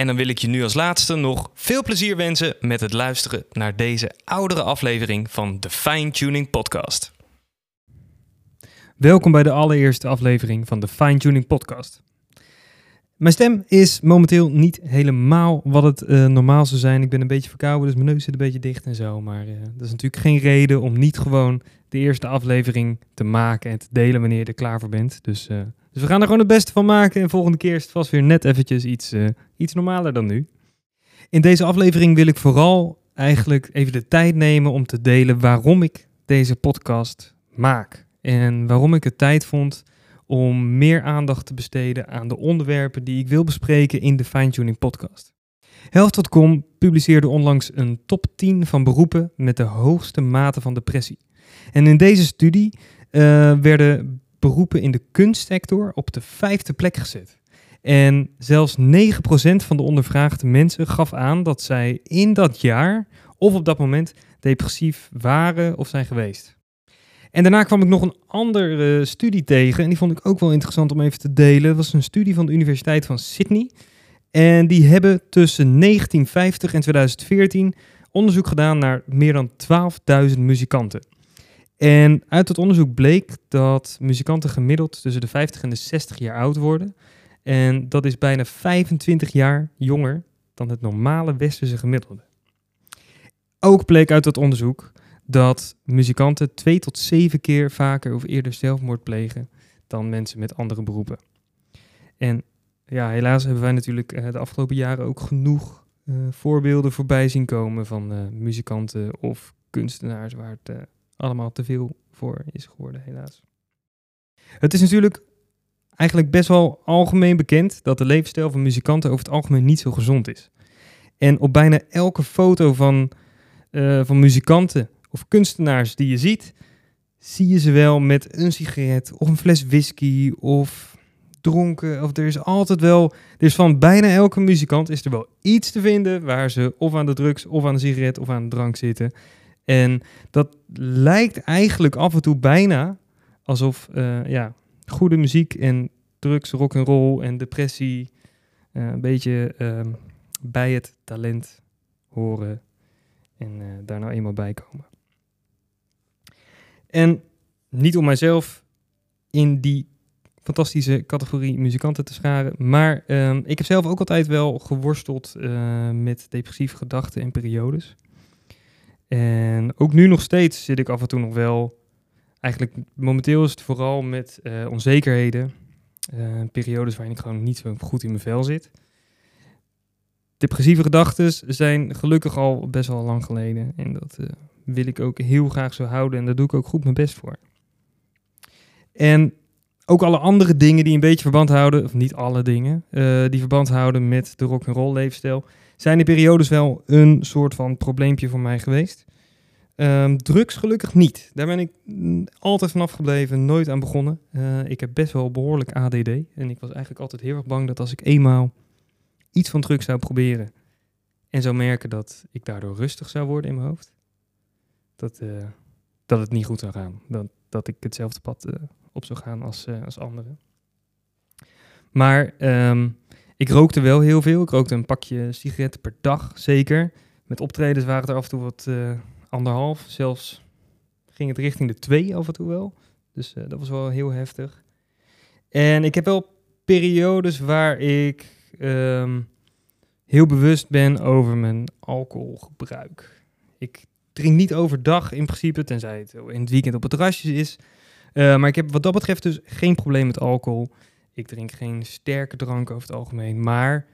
En dan wil ik je nu als laatste nog veel plezier wensen met het luisteren naar deze oudere aflevering van de Fine Tuning Podcast. Welkom bij de allereerste aflevering van de Fine Tuning Podcast. Mijn stem is momenteel niet helemaal wat het uh, normaal zou zijn. Ik ben een beetje verkouden, dus mijn neus zit een beetje dicht en zo. Maar uh, dat is natuurlijk geen reden om niet gewoon de eerste aflevering te maken en te delen wanneer je er klaar voor bent. Dus uh, dus we gaan er gewoon het beste van maken. En volgende keer is het vast weer net eventjes iets, uh, iets normaler dan nu. In deze aflevering wil ik vooral eigenlijk even de tijd nemen om te delen waarom ik deze podcast maak. En waarom ik het tijd vond om meer aandacht te besteden aan de onderwerpen die ik wil bespreken in de Fine Tuning podcast. Health.com publiceerde onlangs een top 10 van beroepen met de hoogste mate van depressie. En in deze studie uh, werden beroepen in de kunstsector op de vijfde plek gezet. En zelfs 9% van de ondervraagde mensen gaf aan dat zij in dat jaar of op dat moment depressief waren of zijn geweest. En daarna kwam ik nog een andere studie tegen en die vond ik ook wel interessant om even te delen. Dat was een studie van de Universiteit van Sydney. En die hebben tussen 1950 en 2014 onderzoek gedaan naar meer dan 12.000 muzikanten. En uit het onderzoek bleek dat muzikanten gemiddeld tussen de 50 en de 60 jaar oud worden. En dat is bijna 25 jaar jonger dan het normale westerse gemiddelde. Ook bleek uit dat onderzoek dat muzikanten twee tot zeven keer vaker of eerder zelfmoord plegen dan mensen met andere beroepen. En ja, helaas hebben wij natuurlijk eh, de afgelopen jaren ook genoeg uh, voorbeelden voorbij zien komen van uh, muzikanten of kunstenaars waar het allemaal te veel voor is geworden, helaas. Het is natuurlijk eigenlijk best wel algemeen bekend dat de levensstijl van muzikanten over het algemeen niet zo gezond is. En op bijna elke foto van, uh, van muzikanten of kunstenaars die je ziet, zie je ze wel met een sigaret of een fles whisky of dronken. Of er is altijd wel, dus van bijna elke muzikant is er wel iets te vinden waar ze of aan de drugs of aan de sigaret of aan de drank zitten. En dat lijkt eigenlijk af en toe bijna alsof uh, ja, goede muziek en drugs, rock and roll en depressie uh, een beetje uh, bij het talent horen en uh, daar nou eenmaal bij komen. En niet om mijzelf in die fantastische categorie muzikanten te scharen, maar ehm, ik heb zelf ook altijd wel geworsteld met depressieve gedachten en periodes. En ook nu nog steeds zit ik af en toe nog wel. Eigenlijk momenteel is het vooral met uh, onzekerheden. Uh, periodes waarin ik gewoon niet zo goed in mijn vel zit. Depressieve gedachten zijn gelukkig al best wel lang geleden. En dat uh, wil ik ook heel graag zo houden. En daar doe ik ook goed mijn best voor. En ook alle andere dingen die een beetje verband houden, of niet alle dingen, die verband houden met de rock and roll leefstijl, zijn die periodes wel een soort van probleempje voor mij geweest. Um, drugs gelukkig niet. Daar ben ik altijd vanaf gebleven, nooit aan begonnen. Uh, ik heb best wel behoorlijk ADD. En ik was eigenlijk altijd heel erg bang dat als ik eenmaal iets van drugs zou proberen... en zou merken dat ik daardoor rustig zou worden in mijn hoofd... dat, uh, dat het niet goed zou gaan. Dat, dat ik hetzelfde pad op zou gaan als, als anderen. Maar ehm, ik rookte wel heel veel. Ik rookte een pakje sigaretten per dag, zeker. Met optredens waren het er af en toe wat uh, anderhalf. Zelfs ging het richting de twee af en toe wel. Dus uh, dat was wel heel heftig. En ik heb wel periodes waar ik um, heel bewust ben over mijn alcoholgebruik. Ik drink niet overdag in principe, tenzij het in het weekend op het terrasje is. Uh, maar ik heb wat dat betreft dus geen probleem met alcohol. Ik drink geen sterke drank over het algemeen. Maar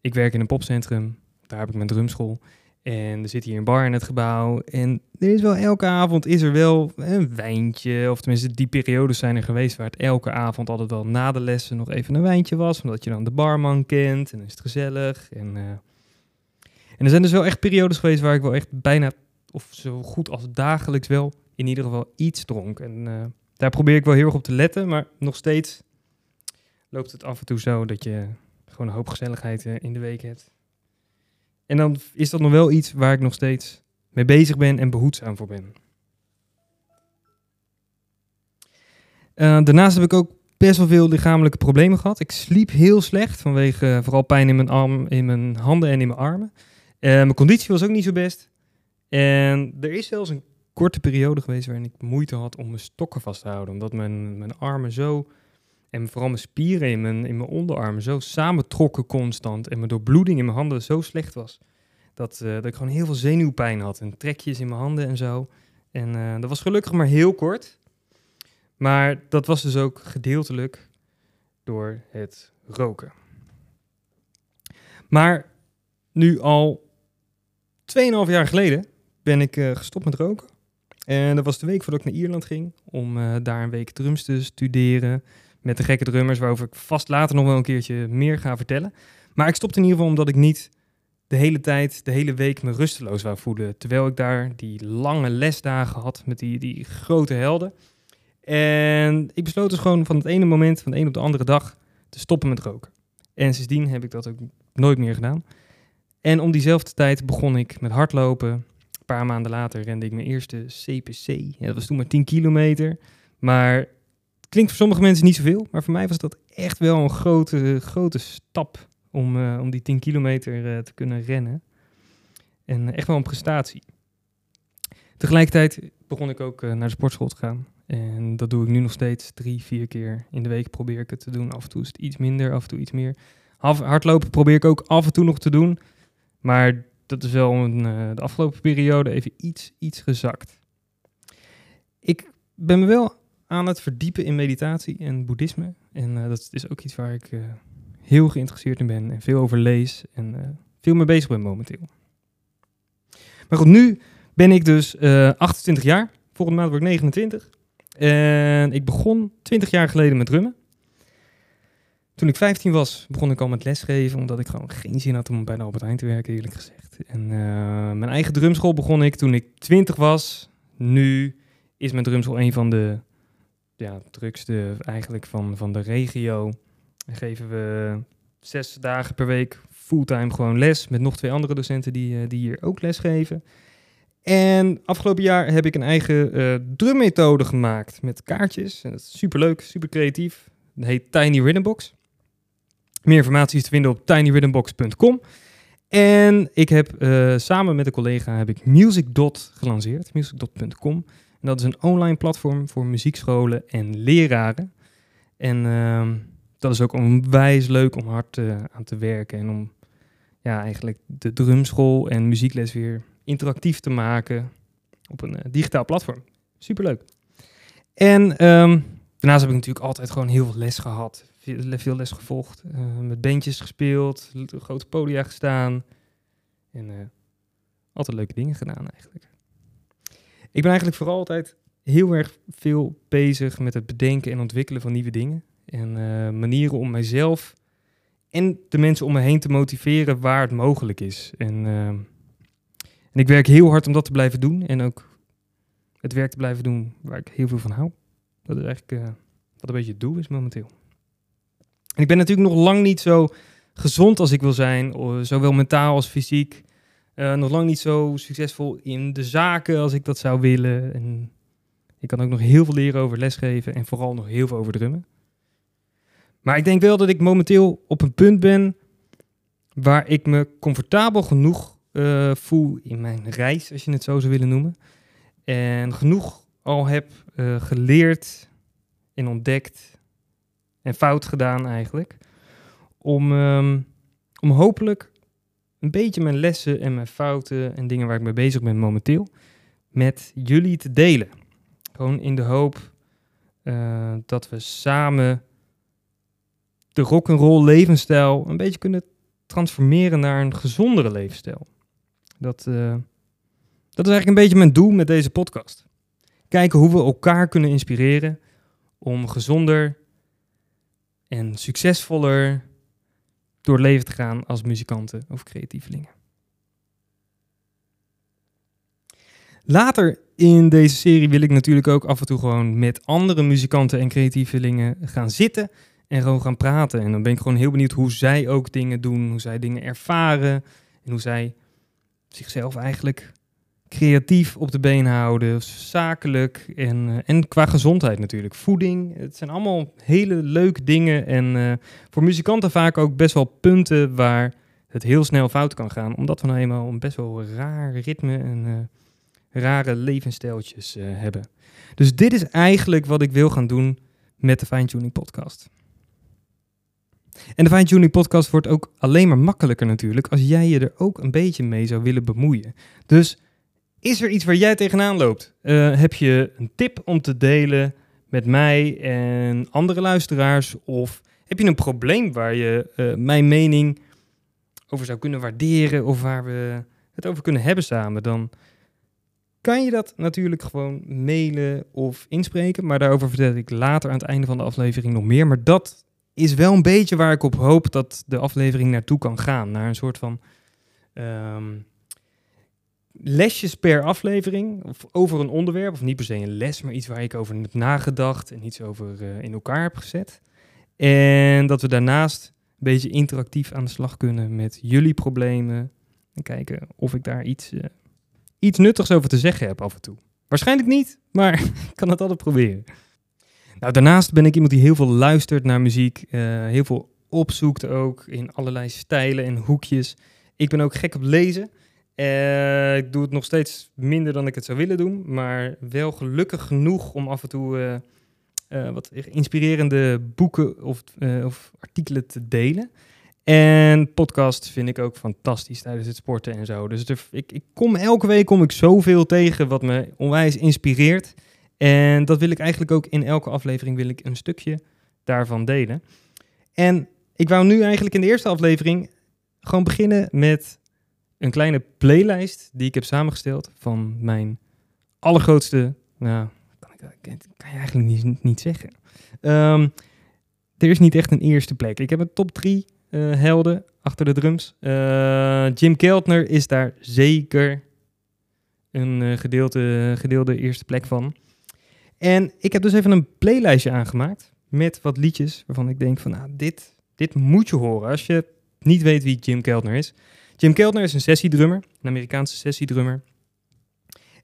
ik werk in een popcentrum. Daar heb ik mijn drumschool. En er zit hier een bar in het gebouw. En er is wel elke avond is er wel een wijntje. Of tenminste, die periodes zijn er geweest waar het elke avond altijd wel na de lessen nog even een wijntje was. Omdat je dan de barman kent. En is het gezellig. En, uh... en er zijn dus wel echt periodes geweest waar ik wel echt bijna, of zo goed als dagelijks wel, in ieder geval iets dronk. En uh, daar probeer ik wel heel erg op te letten. Maar nog steeds loopt het af en toe zo dat je gewoon een hoop gezelligheid uh, in de week hebt. En dan is dat nog wel iets waar ik nog steeds mee bezig ben en behoedzaam voor ben. Uh, daarnaast heb ik ook best wel veel lichamelijke problemen gehad. Ik sliep heel slecht vanwege vooral pijn in mijn, arm, in mijn handen en in mijn armen. Mijn conditie was ook niet zo best. En er is zelfs een korte periode geweest waarin ik moeite had om mijn stokken vast te houden. Omdat mijn, mijn armen zo en vooral mijn spieren in mijn, in mijn onderarmen zo samentrokken constant. En mijn doorbloeding in mijn handen zo slecht was. Dat, uh, dat ik gewoon heel veel zenuwpijn had. En trekjes in mijn handen en zo. En uh, dat was gelukkig maar heel kort. Maar dat was dus ook gedeeltelijk door het roken. Maar nu al 2,5 jaar geleden ben ik uh, gestopt met roken. En dat was de week voordat ik naar Ierland ging. Om daar een week drums te studeren met de gekke drummers, waarover ik vast later nog wel een keertje meer ga vertellen. Maar ik stopte in ieder geval omdat ik niet de hele tijd, de hele week me rusteloos wou voelen. Terwijl ik daar die lange lesdagen had met die, die grote helden. En ik besloot dus gewoon van het ene moment, van de een op de andere dag, te stoppen met roken. En sindsdien heb ik dat ook nooit meer gedaan. En om diezelfde tijd begon ik met hardlopen. Paar maanden later rende ik mijn eerste CPC. Ja, dat was toen maar 10 kilometer. Maar klinkt voor sommige mensen niet zoveel, maar voor mij was dat echt wel een grote, grote stap om, uh, om die 10 kilometer uh, te kunnen rennen. En echt wel een prestatie. Tegelijkertijd begon ik ook uh, naar de sportschool te gaan. En dat doe ik nu nog steeds drie, vier keer in de week probeer ik het te doen. Af en toe is het iets minder, af en toe iets meer. Hardlopen probeer ik ook af en toe nog te doen. Maar dat is wel een, de afgelopen periode even iets, iets gezakt. Ik ben me wel aan het verdiepen in meditatie en boeddhisme. En uh, dat is ook iets waar ik uh, heel geïnteresseerd in ben en veel over lees en veel mee bezig ben momenteel. Maar goed, nu ben ik dus 28 jaar. Volgende maand word ik 29. En ik begon 20 jaar geleden met drummen. Toen ik 15 was, begon ik al met lesgeven, omdat ik gewoon geen zin had om bij de Albert Heijn te werken, eerlijk gezegd. En mijn eigen drumschool begon ik toen ik 20 was. Nu is mijn drumschool een van de ja, drukste eigenlijk van, van de regio. En geven we zes dagen per week fulltime gewoon les met nog twee andere docenten die, uh, die hier ook les geven. En afgelopen jaar heb ik een eigen uh, drummethode gemaakt met kaartjes. En dat is super super creatief. Dat heet Tiny Rhythm Box. Meer informatie is te vinden op tinyrhythmbox.com. En ik heb uh, samen met een collega heb ik Music Dot gelanceerd, musicdot.com. En dat is een online platform voor muziekscholen en leraren. En uh, dat is ook onwijs leuk om hard uh, aan te werken en om ja, eigenlijk de drumschool en muziekles weer interactief te maken op een uh, digitaal platform. Superleuk. En um, daarnaast heb ik natuurlijk altijd gewoon heel veel les gehad. Veel, les gevolgd. Uh, met bandjes gespeeld, grote podia gestaan. En altijd leuke dingen gedaan eigenlijk. Ik ben eigenlijk vooral altijd heel erg veel bezig met het bedenken en ontwikkelen van nieuwe dingen. En uh, manieren om mijzelf en de mensen om me heen te motiveren waar het mogelijk is. En, uh, en ik werk heel hard om dat te blijven doen. En ook het werk te blijven doen waar ik heel veel van hou. Dat is eigenlijk wat een beetje het doel is momenteel. En ik ben natuurlijk nog lang niet zo gezond als ik wil zijn, zowel mentaal als fysiek. Uh, nog lang niet zo succesvol in de zaken als ik dat zou willen. En ik kan ook nog heel veel leren over lesgeven en vooral nog heel veel over drummen. Maar ik denk wel dat ik momenteel op een punt ben waar ik me comfortabel genoeg uh, voel in mijn reis, als je het zo zou willen noemen. En genoeg al heb uh, geleerd en ontdekt fout gedaan eigenlijk. Om, um, om hopelijk een beetje mijn lessen en mijn fouten en dingen waar ik mee bezig ben momenteel met jullie te delen. Gewoon in de hoop uh, dat we samen de rock'n'roll levensstijl een beetje kunnen transformeren naar een gezondere levensstijl. Dat, uh, dat is eigenlijk een beetje mijn doel met deze podcast. Kijken hoe we elkaar kunnen inspireren om gezonder en succesvoller door het leven te gaan als muzikanten of creatievelingen. Later in deze serie wil ik natuurlijk ook af en toe gewoon met andere muzikanten en creatievelingen gaan zitten en gewoon gaan praten. En dan ben ik gewoon heel benieuwd hoe zij ook dingen doen, hoe zij dingen ervaren en hoe zij zichzelf eigenlijk creatief op de been houden, zakelijk en, uh, en qua gezondheid natuurlijk. Voeding, het zijn allemaal hele leuke dingen en uh, voor muzikanten vaak ook best wel punten waar het heel snel fout kan gaan, omdat we nou eenmaal een best wel raar ritme en uh, rare levensstijltjes hebben. Dus dit is eigenlijk wat ik wil gaan doen met de Fine Tuning podcast. En de Fine Tuning podcast wordt ook alleen maar makkelijker natuurlijk als jij je er ook een beetje mee zou willen bemoeien. Dus is er iets waar jij tegenaan loopt? Uh, heb je een tip om te delen met mij en andere luisteraars? Of heb je een probleem waar je uh, mijn mening over zou kunnen waarderen of waar we het over kunnen hebben samen? Dan kan je dat natuurlijk gewoon mailen of inspreken. Maar daarover vertel ik later aan het einde van de aflevering nog meer. Maar dat is wel een beetje waar ik op hoop dat de aflevering naartoe kan gaan. Naar een soort van um, lesjes per aflevering. Of over een onderwerp. Of niet per se een les, maar iets waar ik over heb nagedacht. En iets over uh, in elkaar heb gezet. En dat we daarnaast een beetje interactief aan de slag kunnen met jullie problemen. En kijken of ik daar iets, uh, iets nuttigs over te zeggen heb af en toe. Waarschijnlijk niet, maar ik kan het altijd proberen. Nou, daarnaast ben ik iemand die heel veel luistert naar muziek, uh, heel veel opzoekt ook in allerlei stijlen en hoekjes. Ik ben ook gek op lezen. Uh, ik doe het nog steeds minder dan ik het zou willen doen, maar wel gelukkig genoeg om af en toe uh, wat inspirerende boeken of, of, artikelen te delen. En podcast vind ik ook fantastisch tijdens het sporten en zo. Dus ik, ik kom elke week kom ik zoveel tegen wat me onwijs inspireert. En dat wil ik eigenlijk ook in elke aflevering wil ik een stukje daarvan delen. En ik wou nu eigenlijk in de eerste aflevering gewoon beginnen met een kleine playlist die ik heb samengesteld van mijn allergrootste, nou, kan, ik, kan je eigenlijk niet, niet zeggen. Um, er is niet echt een eerste plek. Ik heb een top drie uh, helden achter de drums. Uh, Jim Keltner is daar zeker een gedeelte, gedeelde eerste plek van. En ik heb dus even een playlistje aangemaakt met wat liedjes waarvan ik denk van, nou, dit, dit moet je horen als je niet weet wie Jim Keltner is. Jim Keltner is een sessiedrummer, een Amerikaanse sessiedrummer.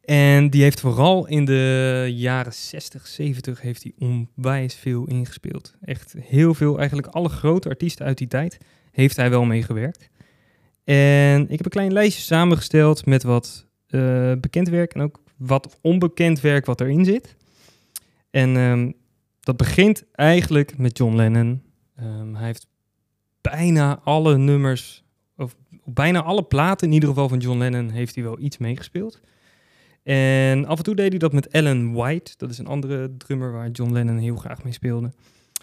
En die heeft vooral in de jaren 60, 70 heeft hij onwijs veel ingespeeld. Echt heel veel, eigenlijk alle grote artiesten uit die tijd heeft hij wel meegewerkt. En ik heb een klein lijstje samengesteld met wat uh, bekend werk en ook wat onbekend werk wat erin zit. En um, dat begint eigenlijk met John Lennon. Um, hij heeft bijna alle nummers, of bijna alle platen in ieder geval van John Lennon, heeft hij wel iets meegespeeld. En af en toe deed hij dat met Alan White. Dat is een andere drummer waar John Lennon heel graag mee speelde.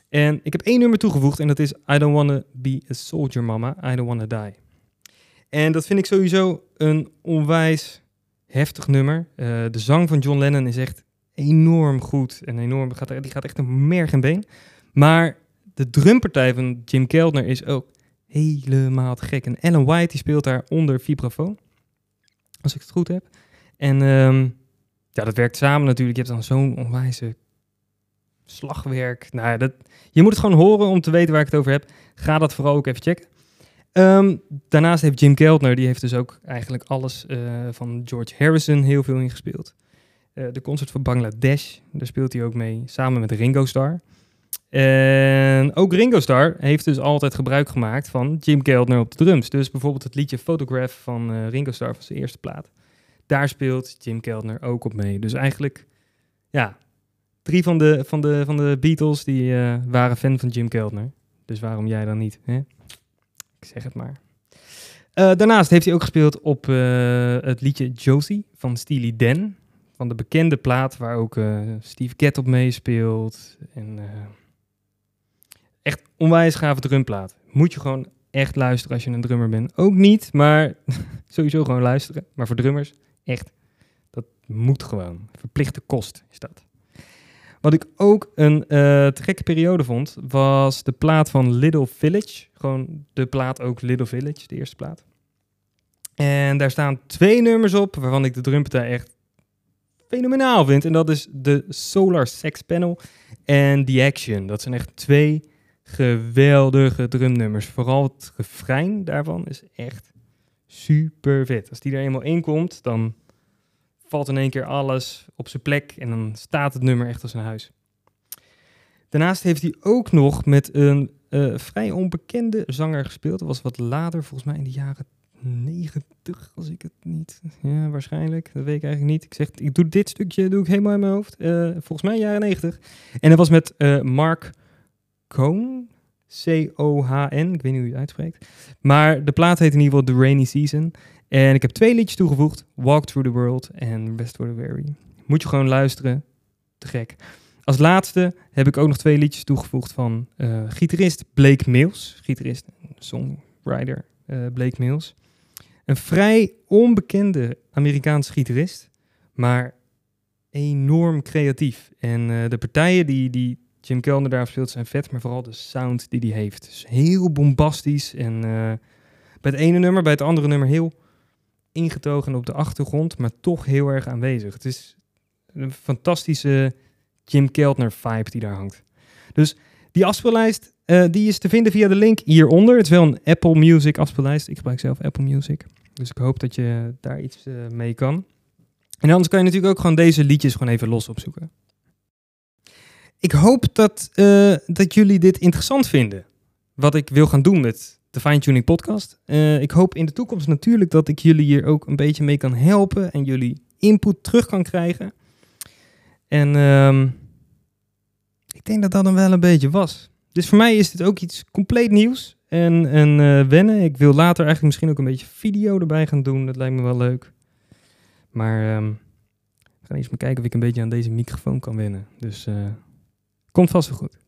En ik heb één nummer toegevoegd en dat is I Don't Wanna Be a Soldier Mama, I Don't Wanna Die. En dat vind ik sowieso een onwijs heftig nummer. Uh, de zang van John Lennon is echt enorm goed en enorm, gaat, die gaat echt een merg en been. Maar de drumpartij van Jim Keltner is ook helemaal te gek. En Alan White die speelt daar onder vibrafoon, als ik het goed heb. En um, ja, dat werkt samen natuurlijk. Je hebt dan zo'n onwijze slagwerk. Nou, dat, je moet het gewoon horen om te weten waar ik het over heb. Ga dat vooral ook even checken. Um, daarnaast heeft Jim Keltner, die heeft dus ook eigenlijk alles uh, van George Harrison heel veel ingespeeld. Uh, de concert van Bangladesh, daar speelt hij ook mee, samen met Ringo Starr. En ook Ringo Starr heeft dus altijd gebruik gemaakt van Jim Keltner op de drums. Dus bijvoorbeeld het liedje Photograph van uh, Ringo Starr van zijn eerste plaat. Daar speelt Jim Keltner ook op mee. Dus eigenlijk, ja, drie van de, van de, van de Beatles die uh, waren fan van Jim Keltner. Dus waarom jij dan niet? Hè? Ik zeg het maar. Uh, daarnaast heeft hij ook gespeeld op het liedje Josie van Steely Dan. Van de bekende plaat waar ook Steve Gadd op meespeelt. En echt onwijs gave drumplaat. Moet je gewoon echt luisteren als je een drummer bent. Ook niet, maar sowieso gewoon luisteren. Maar voor drummers, echt, dat moet gewoon. Verplichte kost is dat. Wat ik ook een uh, gekke periode vond, was de plaat van Little Village. Gewoon de plaat ook Little Village, de eerste plaat. En daar staan twee nummers op, waarvan ik de drumpartij echt fenomenaal vind. En dat is de Solar Sex Panel en The Action. Dat zijn echt twee geweldige drumnummers. Vooral het refrein daarvan is echt super vet. Als die er eenmaal in komt, dan valt in één keer alles op zijn plek en dan staat het nummer echt als een huis. Daarnaast heeft hij ook nog met een uh, vrij onbekende zanger gespeeld. Dat was wat later, volgens mij in de jaren 90, als ik het niet. Ja, waarschijnlijk. Dat weet ik eigenlijk niet. Ik zeg, ik doe dit stukje doe ik helemaal in mijn hoofd. Uh, volgens mij jaren 90. En dat was met uh, Mark Cohn. C-O-H-N. Ik weet niet hoe je het uitspreekt. Maar de plaat heet in ieder geval The Rainy Season. En ik heb twee liedjes toegevoegd. Walk Through the World en Rest for the Weary. Moet je gewoon luisteren. Te gek. Als laatste heb ik ook nog twee liedjes toegevoegd van uh, gitarist Blake Mills. Gitarist en songwriter uh, Blake Mills. Een vrij onbekende Amerikaanse gitarist. Maar enorm creatief. En uh, de partijen die, die Jim Kelner daar speelt zijn vet, maar vooral de sound die hij heeft. Dus heel bombastisch en uh, bij het ene nummer, bij het andere nummer heel ingetogen op de achtergrond, maar toch heel erg aanwezig. Het is een fantastische Jim Keltner vibe die daar hangt. Dus die afspeellijst, uh, die is te vinden via de link hieronder. Het is wel een Apple Music afspeellijst. Ik gebruik zelf Apple Music. Dus ik hoop dat je daar iets uh, mee kan. En anders kan je natuurlijk ook gewoon deze liedjes gewoon even los opzoeken. Ik hoop dat, uh, dat jullie dit interessant vinden. Wat ik wil gaan doen met de Fine Tuning Podcast. Uh, ik hoop in de toekomst natuurlijk dat ik jullie hier ook een beetje mee kan helpen. En jullie input terug kan krijgen. En uh, ik denk dat dat dan wel een beetje was. Dus voor mij is dit ook iets compleet nieuws. En, en uh, wennen. Ik wil later eigenlijk misschien ook een beetje video erbij gaan doen. Dat lijkt me wel leuk. Maar um, we gaan eens maar kijken of ik een beetje aan deze microfoon kan wennen. Dus... Komt vast wel goed.